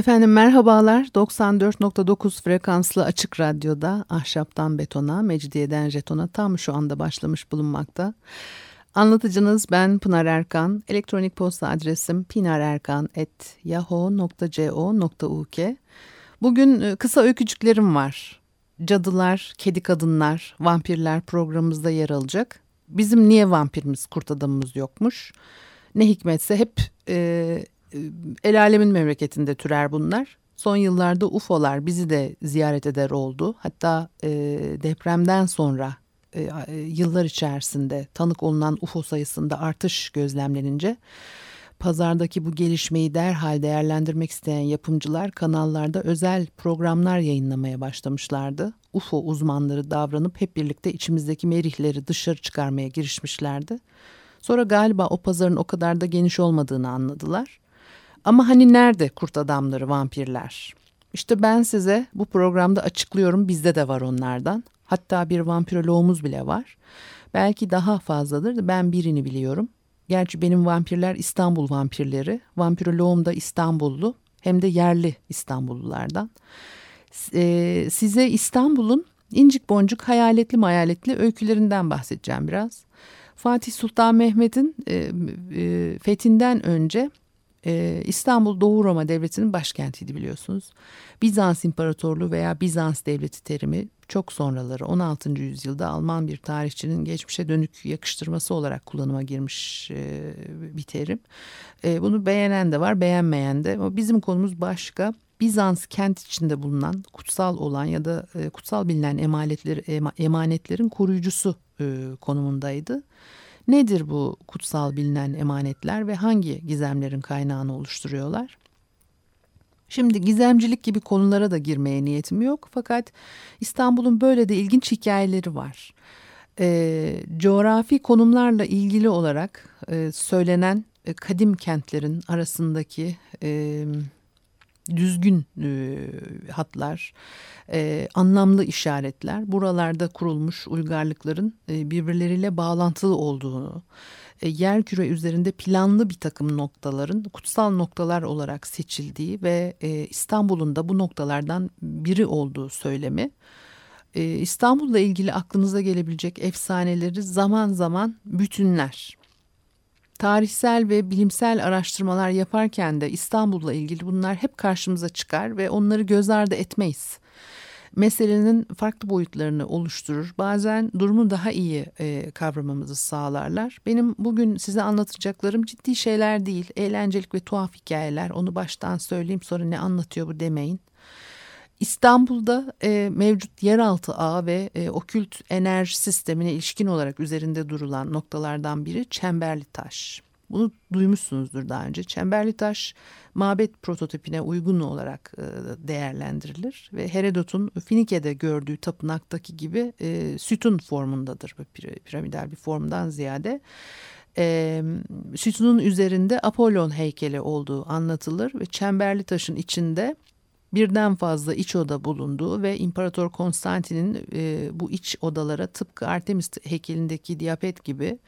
Efendim merhabalar. 94.9 frekanslı açık radyoda ahşaptan betona, mecidiyeden jetona tam şu anda başlamış bulunmakta. Anlatıcınız ben Pınar Erkan. Elektronik posta adresim pinarerkan.yahoo.co.uk Bugün e, kısa öykücüklerim var. Cadılar, kedi kadınlar, vampirler programımızda yer alacak. Bizim niye vampirimiz, kurt adamımız yokmuş? Ne hikmetse hep e, el alemin memleketinde türer bunlar. Son yıllarda UFO'lar bizi de ziyaret eder oldu. Hatta e, depremden sonra e, e yıllar içerisinde tanık olunan UFO sayısında artış gözlemlenince pazardaki bu gelişmeyi derhal değerlendirmek isteyen yapımcılar kanallarda özel programlar yayınlamaya başlamışlardı. UFO uzmanları davranıp hep birlikte içimizdeki merihleri dışarı çıkarmaya girişmişlerdi. Sonra galiba o pazarın o kadar da geniş olmadığını anladılar. Ama hani nerede kurt adamları, vampirler? İşte ben size bu programda açıklıyorum bizde de var onlardan. Hatta bir vampiroloğumuz bile var. Belki daha fazladır. Ben birini biliyorum. Gerçi benim vampirler İstanbul vampirleri. Vampiroloğum da İstanbullu. Hem de yerli İstanbullulardan. Ee, size İstanbul'un incik boncuk hayaletli mayaletli öykülerinden bahsedeceğim biraz. Fatih Sultan Mehmet'in e, e, fethinden önce ee, İstanbul Doğu Roma Devleti'nin başkentiydi biliyorsunuz. Bizans İmparatorluğu veya Bizans Devleti terimi çok sonraları 16. yüzyılda Alman bir tarihçinin geçmişe dönük yakıştırması olarak kullanıma girmiş e, bir terim. E, bunu beğenen de var beğenmeyen de ama bizim konumuz başka. Bizans kent içinde bulunan kutsal olan ya da e, kutsal bilinen emanetleri, emanetlerin koruyucusu konumundaydı. Nedir bu kutsal bilinen emanetler ve hangi gizemlerin kaynağını oluşturuyorlar? Şimdi gizemcilik gibi konulara da girmeye niyetim yok fakat İstanbul'un böyle de ilginç hikayeleri var. E, coğrafi konumlarla ilgili olarak e, söylenen e, kadim kentlerin arasındaki e, düzgün e, hatlar, e, anlamlı işaretler buralarda kurulmuş uygarlıkların e, birbirleriyle bağlantılı olduğunu, e, yer küre üzerinde planlı bir takım noktaların kutsal noktalar olarak seçildiği ve e, İstanbul'un da bu noktalardan biri olduğu söylemi. E, İstanbul'la ilgili aklınıza gelebilecek efsaneleri zaman zaman bütünler tarihsel ve bilimsel araştırmalar yaparken de İstanbul'la ilgili bunlar hep karşımıza çıkar ve onları göz ardı etmeyiz. Meselenin farklı boyutlarını oluşturur. Bazen durumu daha iyi e, kavramamızı sağlarlar. Benim bugün size anlatacaklarım ciddi şeyler değil. Eğlencelik ve tuhaf hikayeler. Onu baştan söyleyeyim sonra ne anlatıyor bu demeyin. İstanbul'da e, mevcut yeraltı ağ ve e, okült enerji sistemine ilişkin olarak üzerinde durulan noktalardan biri Çemberli Taş. Bunu duymuşsunuzdur daha önce. Çemberli taş mabet prototipine uygun olarak e, değerlendirilir ve Herodot'un Finike'de gördüğü tapınaktaki gibi e, sütun formundadır. Piramidal bir formdan ziyade. E, sütunun üzerinde Apollon heykeli olduğu anlatılır ve çemberli taşın içinde birden fazla iç oda bulunduğu ve İmparator Konstantin'in e, bu iç odalara tıpkı Artemis heykelindeki Diyapet gibi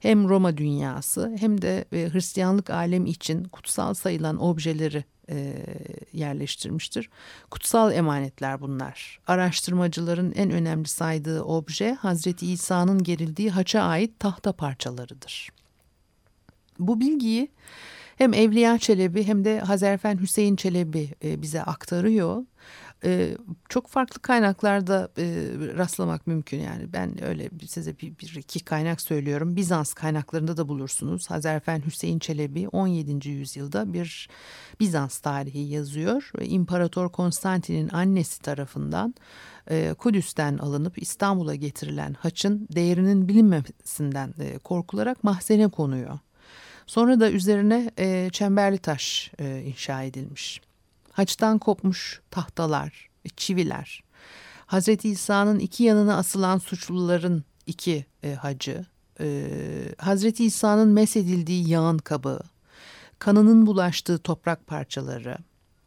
hem Roma dünyası hem de e, Hristiyanlık alemi için kutsal sayılan objeleri e, yerleştirmiştir. Kutsal emanetler bunlar. Araştırmacıların en önemli saydığı obje Hazreti İsa'nın gerildiği haça ait tahta parçalarıdır. Bu bilgiyi hem Evliya Çelebi hem de Hazerfen Hüseyin Çelebi e, bize aktarıyor. E, çok farklı kaynaklarda e, rastlamak mümkün yani ben öyle size bir, bir iki kaynak söylüyorum. Bizans kaynaklarında da bulursunuz. Hazerfen Hüseyin Çelebi 17. yüzyılda bir Bizans tarihi yazıyor. İmparator Konstantin'in annesi tarafından Kudüs'ten alınıp İstanbul'a getirilen haçın değerinin bilinmesinden e, korkularak mahzene konuyor. Sonra da üzerine e, çemberli taş e, inşa edilmiş. Haçtan kopmuş tahtalar, çiviler, Hazreti İsa'nın iki yanına asılan suçluların iki e, hacı, e, Hazreti İsa'nın mesedildiği yağın kabı, kanının bulaştığı toprak parçaları,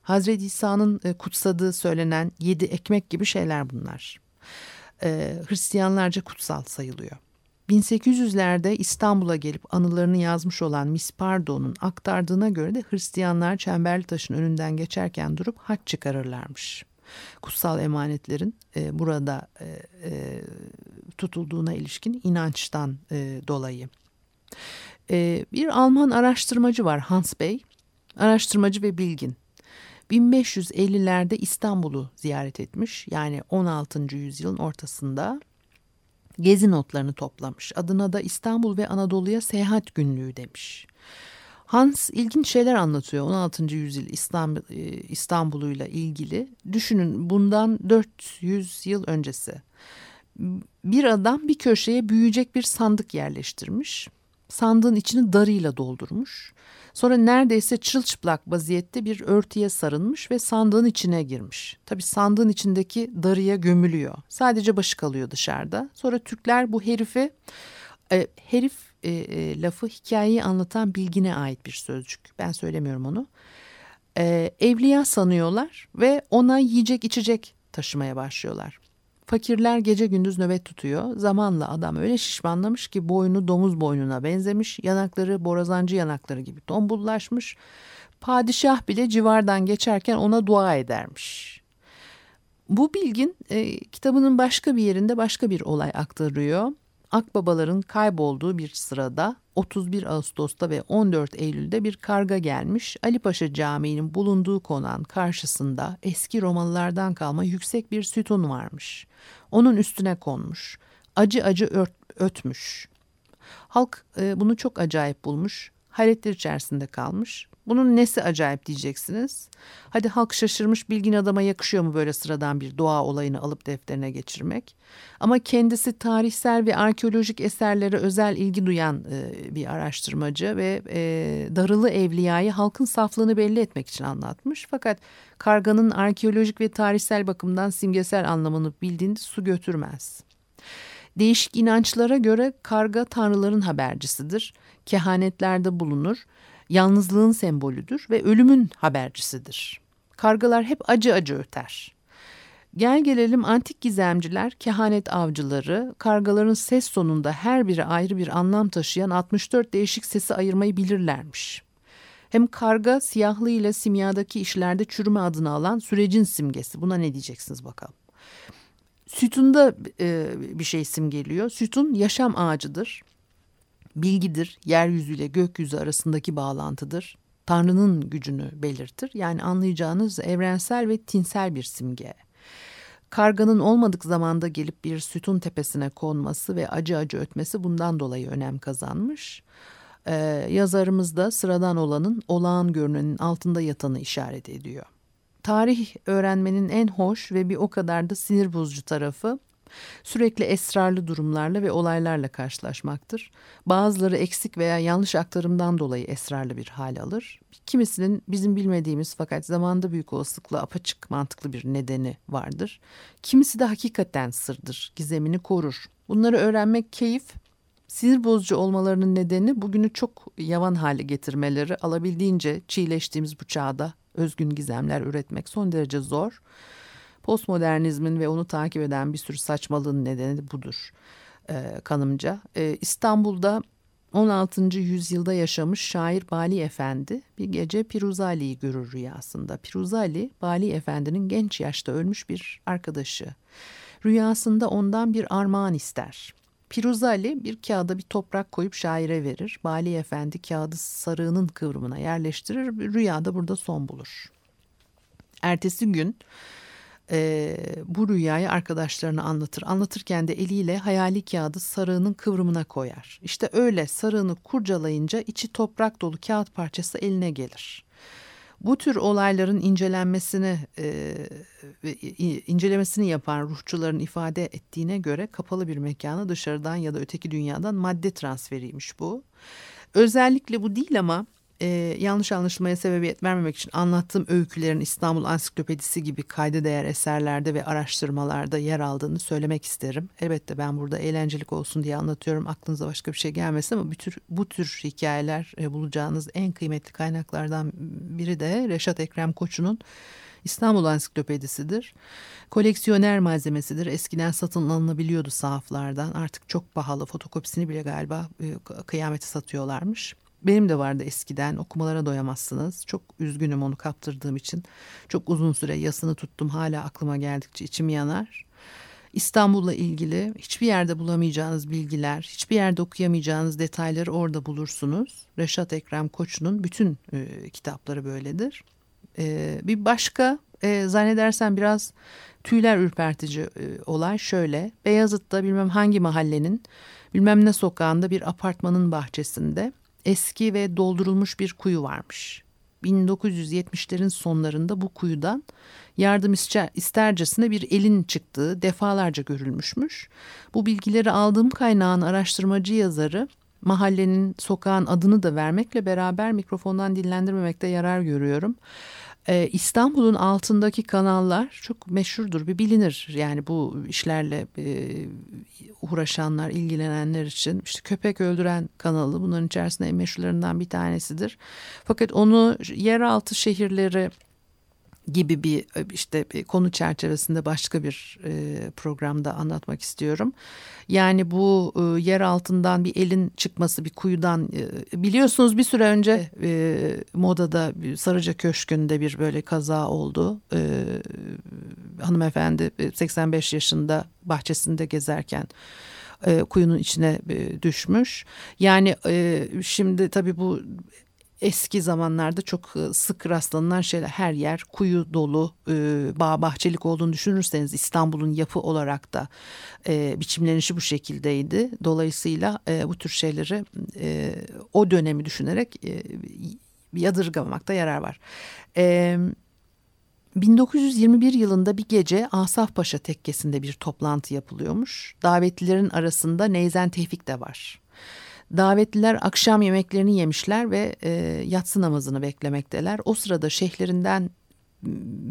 Hazreti İsa'nın e, kutsadığı söylenen yedi ekmek gibi şeyler bunlar. E, Hristiyanlarca kutsal sayılıyor. 1800'lerde İstanbul'a gelip anılarını yazmış olan Miss Pardo'nun aktardığına göre de Hristiyanlar Çemberli Taş'ın önünden geçerken durup haç çıkarırlarmış. Kutsal emanetlerin e, burada e, e, tutulduğuna ilişkin inançtan e, dolayı. E, bir Alman araştırmacı var Hans Bey, araştırmacı ve bilgin. 1550'lerde İstanbul'u ziyaret etmiş. Yani 16. yüzyılın ortasında gezi notlarını toplamış. Adına da İstanbul ve Anadolu'ya seyahat günlüğü demiş. Hans ilginç şeyler anlatıyor 16. yüzyıl İstanbul, e, İstanbul'uyla ilgili. Düşünün bundan 400 yıl öncesi. Bir adam bir köşeye büyüyecek bir sandık yerleştirmiş. Sandığın içini darıyla doldurmuş. Sonra neredeyse çırılçıplak vaziyette bir örtüye sarılmış ve sandığın içine girmiş. Tabii sandığın içindeki darıya gömülüyor. Sadece başı kalıyor dışarıda. Sonra Türkler bu herifi, e, herif e, e, lafı hikayeyi anlatan bilgine ait bir sözcük. Ben söylemiyorum onu. E, evliya sanıyorlar ve ona yiyecek içecek taşımaya başlıyorlar. Fakirler gece gündüz nöbet tutuyor. Zamanla adam öyle şişmanlamış ki boynu domuz boynuna benzemiş. Yanakları borazancı yanakları gibi tombullaşmış. Padişah bile civardan geçerken ona dua edermiş. Bu bilgin e, kitabının başka bir yerinde başka bir olay aktarıyor. Akbabaların kaybolduğu bir sırada 31 Ağustos'ta ve 14 Eylül'de bir karga gelmiş. Ali Paşa Camii'nin bulunduğu konağın karşısında eski Romalılardan kalma yüksek bir sütun varmış. Onun üstüne konmuş. Acı acı ört, ötmüş. Halk e, bunu çok acayip bulmuş. Hayretler içerisinde kalmış. Bunun nesi acayip diyeceksiniz. Hadi halk şaşırmış bilgin adama yakışıyor mu böyle sıradan bir doğa olayını alıp defterine geçirmek. Ama kendisi tarihsel ve arkeolojik eserlere özel ilgi duyan e, bir araştırmacı ve e, Darılı Evliya'yı halkın saflığını belli etmek için anlatmış. Fakat karganın arkeolojik ve tarihsel bakımdan simgesel anlamını bildiğinde su götürmez. Değişik inançlara göre karga tanrıların habercisidir. Kehanetlerde bulunur yalnızlığın sembolüdür ve ölümün habercisidir. Kargalar hep acı acı öter. Gel gelelim antik gizemciler, kehanet avcıları, kargaların ses sonunda her biri ayrı bir anlam taşıyan 64 değişik sesi ayırmayı bilirlermiş. Hem karga siyahlı ile simyadaki işlerde çürüme adını alan sürecin simgesi. Buna ne diyeceksiniz bakalım. Sütunda e, bir şey simgeliyor. Sütun yaşam ağacıdır bilgidir, yeryüzüyle gökyüzü arasındaki bağlantıdır. Tanrı'nın gücünü belirtir. Yani anlayacağınız evrensel ve tinsel bir simge. Karganın olmadık zamanda gelip bir sütun tepesine konması ve acı acı ötmesi bundan dolayı önem kazanmış. Ee, yazarımız da sıradan olanın olağan görünenin altında yatanı işaret ediyor. Tarih öğrenmenin en hoş ve bir o kadar da sinir bozucu tarafı Sürekli esrarlı durumlarla ve olaylarla karşılaşmaktır. Bazıları eksik veya yanlış aktarımdan dolayı esrarlı bir hal alır. Kimisinin bizim bilmediğimiz fakat zamanda büyük olasılıkla apaçık mantıklı bir nedeni vardır. Kimisi de hakikaten sırdır, gizemini korur. Bunları öğrenmek keyif, sinir bozucu olmalarının nedeni bugünü çok yavan hale getirmeleri, alabildiğince çiğleştiğimiz bu çağda özgün gizemler üretmek son derece zor. Postmodernizmin ve onu takip eden bir sürü saçmalığın nedeni de budur e, kanımca. E, İstanbul'da 16. yüzyılda yaşamış şair Bali Efendi bir gece Piruzali'yi görür rüyasında. Piruzali, Bali Efendi'nin genç yaşta ölmüş bir arkadaşı. Rüyasında ondan bir armağan ister. Piruzali bir kağıda bir toprak koyup şaire verir. Bali Efendi kağıdı sarığının kıvrımına yerleştirir. Rüyada burada son bulur. Ertesi gün e, bu rüyayı arkadaşlarına anlatır. Anlatırken de eliyle hayali kağıdı sarığının kıvrımına koyar. İşte öyle sarığını kurcalayınca içi toprak dolu kağıt parçası eline gelir. Bu tür olayların incelenmesini e, incelemesini yapan ruhçuların ifade ettiğine göre kapalı bir mekana dışarıdan ya da öteki dünyadan madde transferiymiş bu. Özellikle bu değil ama e, yanlış anlaşılmaya sebebiyet vermemek için anlattığım öykülerin İstanbul Ansiklopedisi gibi kayda değer eserlerde ve araştırmalarda yer aldığını söylemek isterim. Elbette ben burada eğlencelik olsun diye anlatıyorum. Aklınıza başka bir şey gelmesin ama bu tür, bu tür hikayeler e, bulacağınız en kıymetli kaynaklardan biri de Reşat Ekrem Koçu'nun İstanbul Ansiklopedisidir. Koleksiyoner malzemesidir. Eskiden satın alınabiliyordu sahaflardan. Artık çok pahalı. Fotokopisini bile galiba e, kıyameti satıyorlarmış. Benim de vardı eskiden okumalara doyamazsınız. Çok üzgünüm onu kaptırdığım için. Çok uzun süre yasını tuttum hala aklıma geldikçe içim yanar. İstanbul'la ilgili hiçbir yerde bulamayacağınız bilgiler, hiçbir yerde okuyamayacağınız detayları orada bulursunuz. Reşat Ekrem Koç'un bütün e, kitapları böyledir. E, bir başka e, zannedersen biraz tüyler ürpertici e, olay şöyle. Beyazıt'ta bilmem hangi mahallenin bilmem ne sokağında bir apartmanın bahçesinde eski ve doldurulmuş bir kuyu varmış. 1970'lerin sonlarında bu kuyudan yardım istercesine bir elin çıktığı defalarca görülmüşmüş. Bu bilgileri aldığım kaynağın araştırmacı yazarı mahallenin sokağın adını da vermekle beraber mikrofondan dillendirmemekte yarar görüyorum. Ee, İstanbul'un altındaki kanallar çok meşhurdur, bir bilinir. Yani bu işlerle e, uğraşanlar, ilgilenenler için işte köpek öldüren kanalı bunların içerisinde en meşhurlarından bir tanesidir. Fakat onu yeraltı şehirleri gibi bir işte bir konu çerçevesinde başka bir e, programda anlatmak istiyorum. Yani bu e, yer altından bir elin çıkması bir kuyudan e, biliyorsunuz bir süre önce e, modada Sarıca Köşkü'nde bir böyle kaza oldu. E, hanımefendi 85 yaşında bahçesinde gezerken e, kuyunun içine e, düşmüş. Yani e, şimdi tabii bu eski zamanlarda çok e, sık rastlanılan şeyler her yer kuyu dolu e, bağ bahçelik olduğunu düşünürseniz İstanbul'un yapı olarak da e, biçimlenişi bu şekildeydi. Dolayısıyla bu tür şeyleri o dönemi düşünerek e, yadırgamamakta yarar var. E, 1921 yılında bir gece Asaf Paşa tekkesinde bir toplantı yapılıyormuş. Davetlilerin arasında Neyzen Tevfik de var. Davetliler akşam yemeklerini yemişler ve e, yatsı namazını beklemekteler. O sırada şeyhlerinden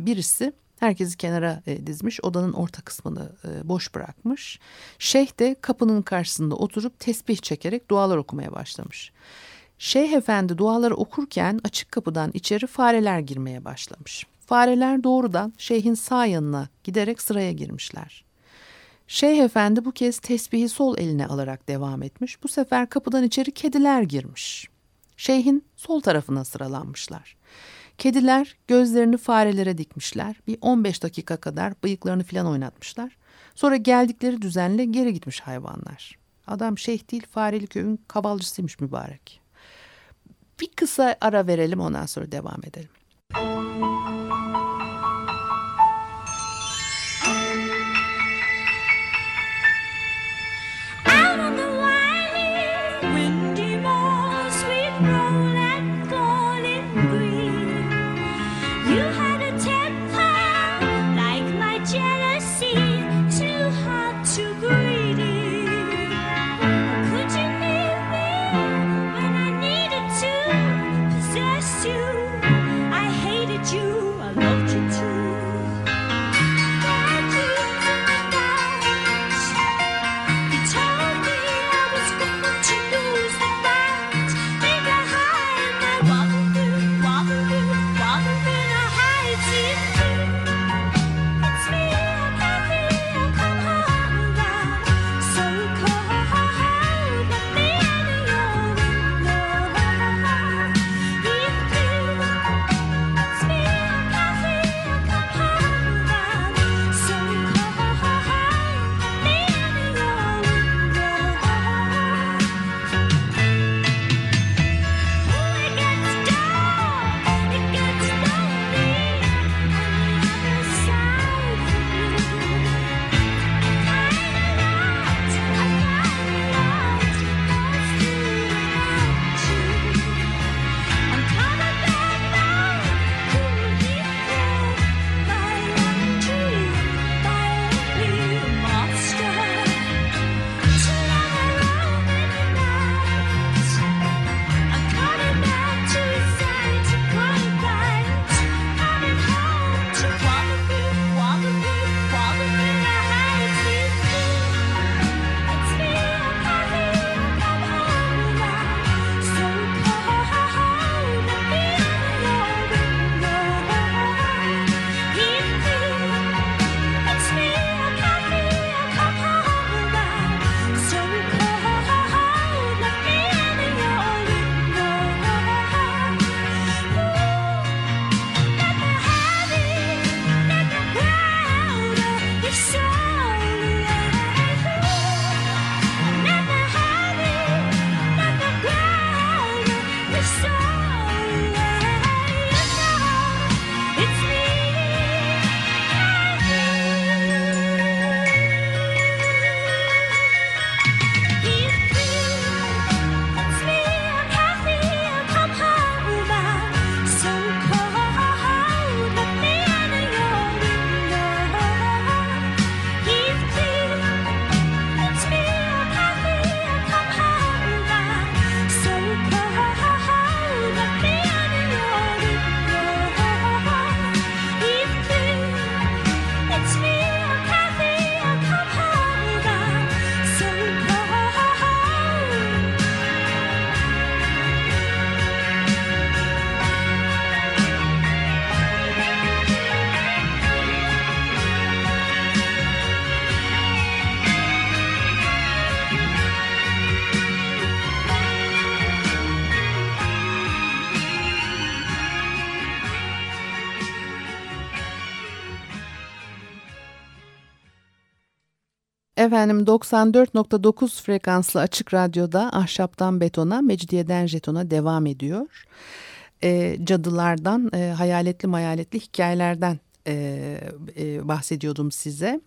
birisi herkesi kenara e, dizmiş odanın orta kısmını e, boş bırakmış. Şeyh de kapının karşısında oturup tesbih çekerek dualar okumaya başlamış. Şeyh efendi duaları okurken açık kapıdan içeri fareler girmeye başlamış. Fareler doğrudan şeyhin sağ yanına giderek sıraya girmişler. Şeyh Efendi bu kez tesbihi sol eline alarak devam etmiş. Bu sefer kapıdan içeri kediler girmiş. Şeyhin sol tarafına sıralanmışlar. Kediler gözlerini farelere dikmişler. Bir 15 dakika kadar bıyıklarını filan oynatmışlar. Sonra geldikleri düzenle geri gitmiş hayvanlar. Adam şeyh değil fareli köyün kabalcısıymış mübarek. Bir kısa ara verelim ondan sonra devam edelim. Efendim 94.9 frekanslı açık radyoda ahşaptan betona, mecidiyeden jetona devam ediyor. E, cadılardan, e, hayaletli mayaletli hikayelerden e, e, bahsediyordum size.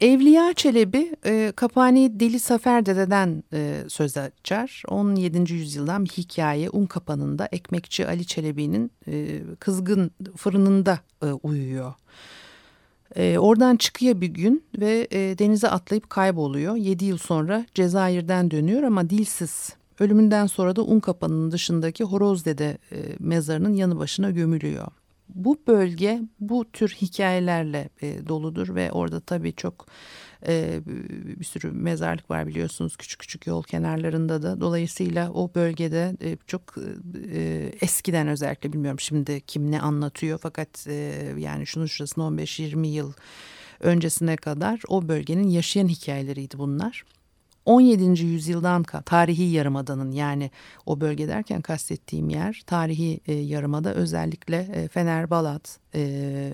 Evliya Çelebi e, Kapani Deli Safer Dede'den e, söz açar. 17. yüzyıldan bir hikaye un kapanında ekmekçi Ali Çelebi'nin e, kızgın fırınında e, uyuyor. E, oradan çıkıyor bir gün ve e, denize atlayıp kayboluyor. 7 yıl sonra Cezayir'den dönüyor ama dilsiz. Ölümünden sonra da un kapanının dışındaki Horoz Dede e, mezarının yanı başına gömülüyor bu bölge bu tür hikayelerle e, doludur ve orada tabii çok e, bir sürü mezarlık var biliyorsunuz küçük küçük yol kenarlarında da. Dolayısıyla o bölgede e, çok e, eskiden özellikle bilmiyorum şimdi kim ne anlatıyor fakat e, yani şunun şurasında 15-20 yıl öncesine kadar o bölgenin yaşayan hikayeleriydi bunlar. 17. yüzyıldan tarihi yarımadanın yani o bölge derken kastettiğim yer tarihi e, yarımada özellikle e, Fener, Balat, e,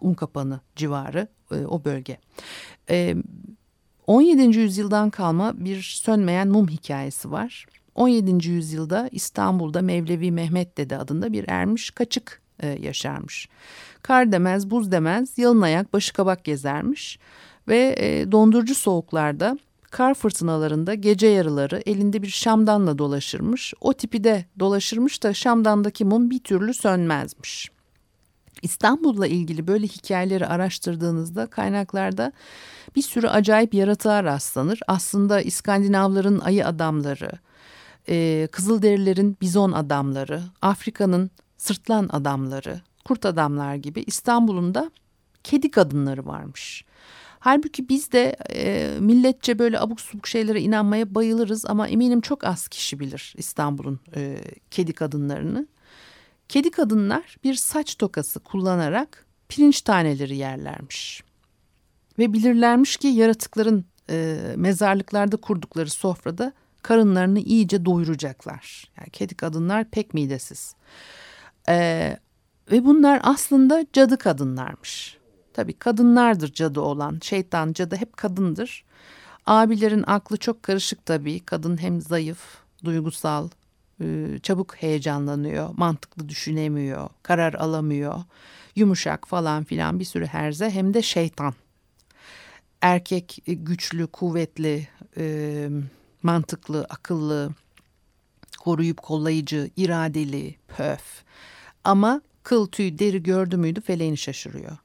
Unkapanı civarı e, o bölge. E, 17. yüzyıldan kalma bir sönmeyen mum hikayesi var. 17. yüzyılda İstanbul'da Mevlevi Mehmet Dede adında bir ermiş kaçık e, yaşarmış. Kar demez, buz demez, yalın ayak, başı kabak gezermiş ve e, dondurucu soğuklarda kar fırtınalarında gece yarıları elinde bir şamdanla dolaşırmış. O tipi de dolaşırmış da şamdandaki mum bir türlü sönmezmiş. İstanbul'la ilgili böyle hikayeleri araştırdığınızda kaynaklarda bir sürü acayip yaratığa rastlanır. Aslında İskandinavların ayı adamları, e, Kızılderililerin bizon adamları, Afrika'nın sırtlan adamları, kurt adamlar gibi İstanbul'un da kedi kadınları varmış. Halbuki biz de e, milletçe böyle abuk subuk şeylere inanmaya bayılırız ama eminim çok az kişi bilir İstanbul'un e, kedi kadınlarını. Kedi kadınlar bir saç tokası kullanarak pirinç taneleri yerlermiş. Ve bilirlermiş ki yaratıkların e, mezarlıklarda kurdukları sofrada karınlarını iyice doyuracaklar. Yani kedi kadınlar pek midesiz. E, ve bunlar aslında cadı kadınlarmış. Tabii kadınlardır cadı olan. Şeytan cadı hep kadındır. Abilerin aklı çok karışık tabii. Kadın hem zayıf, duygusal, e, çabuk heyecanlanıyor, mantıklı düşünemiyor, karar alamıyor. Yumuşak falan filan bir sürü herze hem de şeytan. Erkek e, güçlü, kuvvetli, e, mantıklı, akıllı, koruyup kollayıcı, iradeli, pöf. Ama kıl tüy deri gördü müydü feleğini şaşırıyor.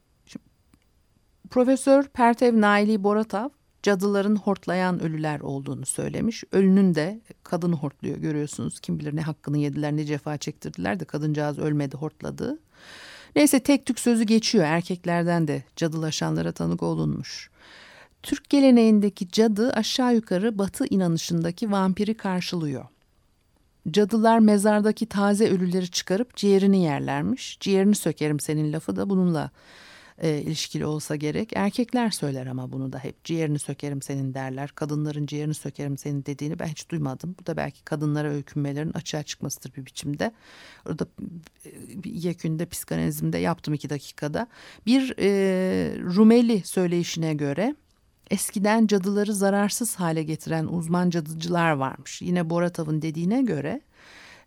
Profesör Pertev Naili Boratav cadıların hortlayan ölüler olduğunu söylemiş. Ölünün de kadını hortluyor görüyorsunuz. Kim bilir ne hakkını yediler ne cefa çektirdiler de kadıncağız ölmedi hortladı. Neyse tek tük sözü geçiyor erkeklerden de cadılaşanlara tanık olunmuş. Türk geleneğindeki cadı aşağı yukarı batı inanışındaki vampiri karşılıyor. Cadılar mezardaki taze ölüleri çıkarıp ciğerini yerlermiş. Ciğerini sökerim senin lafı da bununla e, ilişkili olsa gerek. Erkekler söyler ama bunu da hep ciğerini sökerim senin derler. Kadınların ciğerini sökerim senin dediğini ben hiç duymadım. Bu da belki kadınlara öykünmelerin açığa çıkmasıdır bir biçimde. Orada e, yekünde psikanalizmde yaptım iki dakikada. Bir e, Rumeli söyleyişine göre eskiden cadıları zararsız hale getiren uzman cadıcılar varmış. Yine Boratav'ın dediğine göre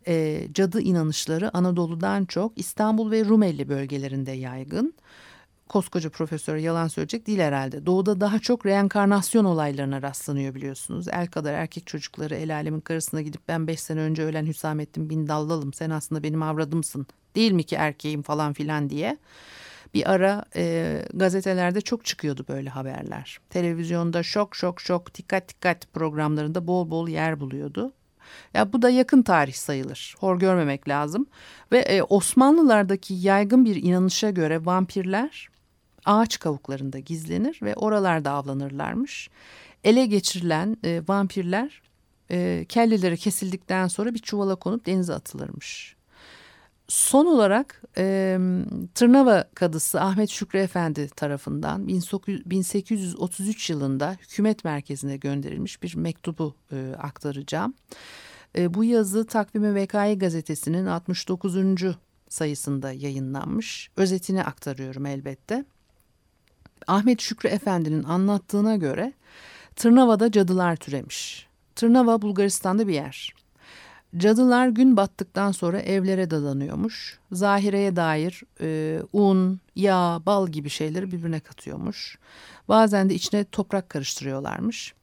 e, cadı inanışları Anadolu'dan çok İstanbul ve Rumeli bölgelerinde yaygın koskoca profesör yalan söyleyecek değil herhalde. Doğuda daha çok reenkarnasyon olaylarına rastlanıyor biliyorsunuz. El kadar erkek çocukları el alemin karısına gidip ben beş sene önce ölen Hüsamettin bin Dallalım sen aslında benim avradımsın değil mi ki erkeğim falan filan diye. Bir ara e, gazetelerde çok çıkıyordu böyle haberler. Televizyonda şok şok şok dikkat dikkat programlarında bol bol yer buluyordu. Ya bu da yakın tarih sayılır. Hor görmemek lazım. Ve e, Osmanlılardaki yaygın bir inanışa göre vampirler ağaç kavuklarında gizlenir ve oralarda avlanırlarmış. Ele geçirilen e, vampirler e, kelleleri kesildikten sonra bir çuvala konup denize atılırmış. Son olarak e, Tırnava Kadısı Ahmet Şükrü Efendi tarafından 1833 yılında hükümet merkezine gönderilmiş bir mektubu e, aktaracağım. E, bu yazı Takvimi Vekai gazetesinin 69. sayısında yayınlanmış. Özetini aktarıyorum elbette. Ahmet Şükrü Efendi'nin anlattığına göre Tırnava'da cadılar türemiş. Tırnava Bulgaristan'da bir yer. Cadılar gün battıktan sonra evlere dadanıyormuş. Zahireye dair e, un, yağ, bal gibi şeyleri birbirine katıyormuş. Bazen de içine toprak karıştırıyorlarmış.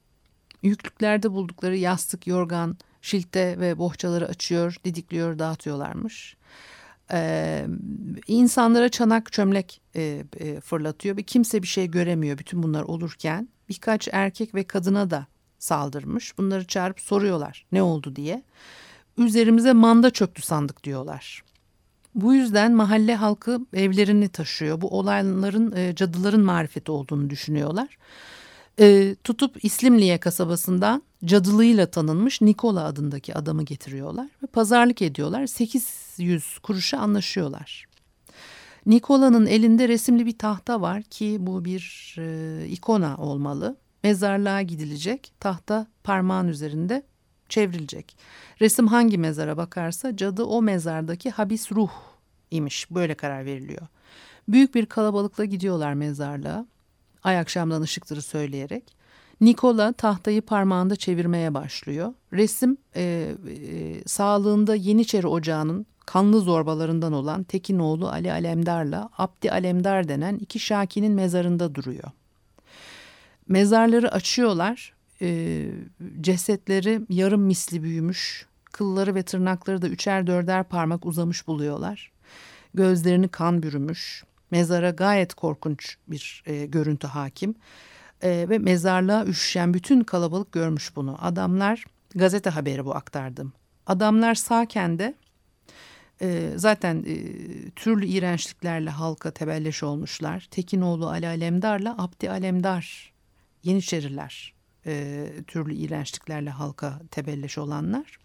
Yüklüklerde buldukları yastık, yorgan, şilte ve bohçaları açıyor, didikliyor, dağıtıyorlarmış. Ee, insanlara çanak çömlek e, e, fırlatıyor ve kimse bir şey göremiyor bütün bunlar olurken. Birkaç erkek ve kadına da saldırmış. Bunları çağırıp soruyorlar ne oldu diye. Üzerimize manda çöktü sandık diyorlar. Bu yüzden mahalle halkı evlerini taşıyor. Bu olayların e, cadıların marifeti olduğunu düşünüyorlar. E, tutup İslimliye kasabasından cadılığıyla tanınmış Nikola adındaki adamı getiriyorlar ve pazarlık ediyorlar. 800 kuruşa anlaşıyorlar. Nikola'nın elinde resimli bir tahta var ki bu bir e, ikona olmalı. Mezarlığa gidilecek. Tahta parmağın üzerinde çevrilecek. Resim hangi mezara bakarsa cadı o mezardaki habis ruh imiş. Böyle karar veriliyor. Büyük bir kalabalıkla gidiyorlar mezarlığa. Ay akşamdan ışıktırı söyleyerek. Nikola tahtayı parmağında çevirmeye başlıyor. Resim e, e, sağlığında Yeniçeri Ocağı'nın kanlı zorbalarından olan Tekinoğlu Ali Alemdar'la Abdi Alemdar denen iki şakinin mezarında duruyor. Mezarları açıyorlar. E, cesetleri yarım misli büyümüş. Kılları ve tırnakları da üçer dörder parmak uzamış buluyorlar. Gözlerini kan bürümüş. Mezara gayet korkunç bir e, görüntü hakim. E, ve mezarlığa üşüşen bütün kalabalık görmüş bunu. Adamlar gazete haberi bu aktardım. Adamlar sağken de e, zaten e, türlü iğrençliklerle halka tebelleş olmuşlar. Tekinoğlu Ali Alemdar'la Abdi Alemdar Yeniçeriler e, türlü iğrençliklerle halka tebelleş olanlar.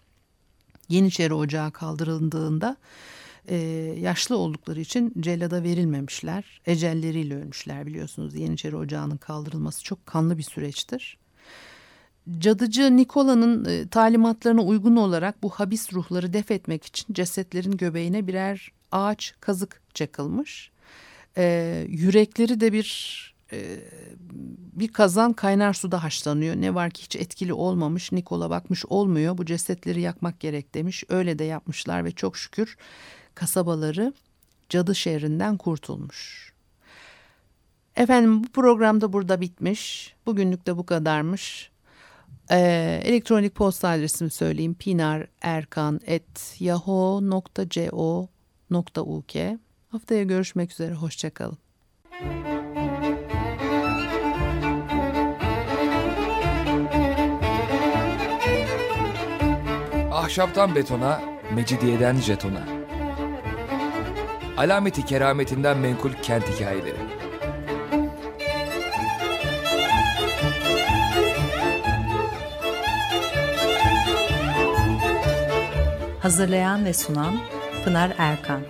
Yeniçeri Ocağı kaldırıldığında e, yaşlı oldukları için cellada verilmemişler. Ecelleriyle ölmüşler biliyorsunuz. Yeniçeri Ocağı'nın kaldırılması çok kanlı bir süreçtir. Cadıcı Nikola'nın e, talimatlarına uygun olarak bu habis ruhları def etmek için cesetlerin göbeğine birer ağaç kazık çakılmış. E, yürekleri de bir e, bir kazan kaynar suda haşlanıyor. Ne var ki hiç etkili olmamış. Nikola bakmış olmuyor. Bu cesetleri yakmak gerek demiş. Öyle de yapmışlar ve çok şükür kasabaları cadı şehrinden kurtulmuş. Efendim bu programda burada bitmiş. Bugünlük de bu kadarmış. Ee, elektronik posta adresimi söyleyeyim. pinarerkan.yahoo.co.uk Haftaya görüşmek üzere. Hoşçakalın. Ahşaptan betona, mecidiyeden jetona. Alameti kerametinden menkul kent hikayeleri. Hazırlayan ve sunan Pınar Erkan.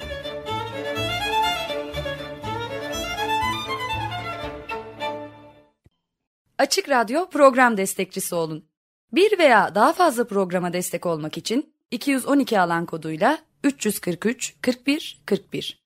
Açık Radyo program destekçisi olun. Bir veya daha fazla programa destek olmak için 212 alan koduyla 343 41 41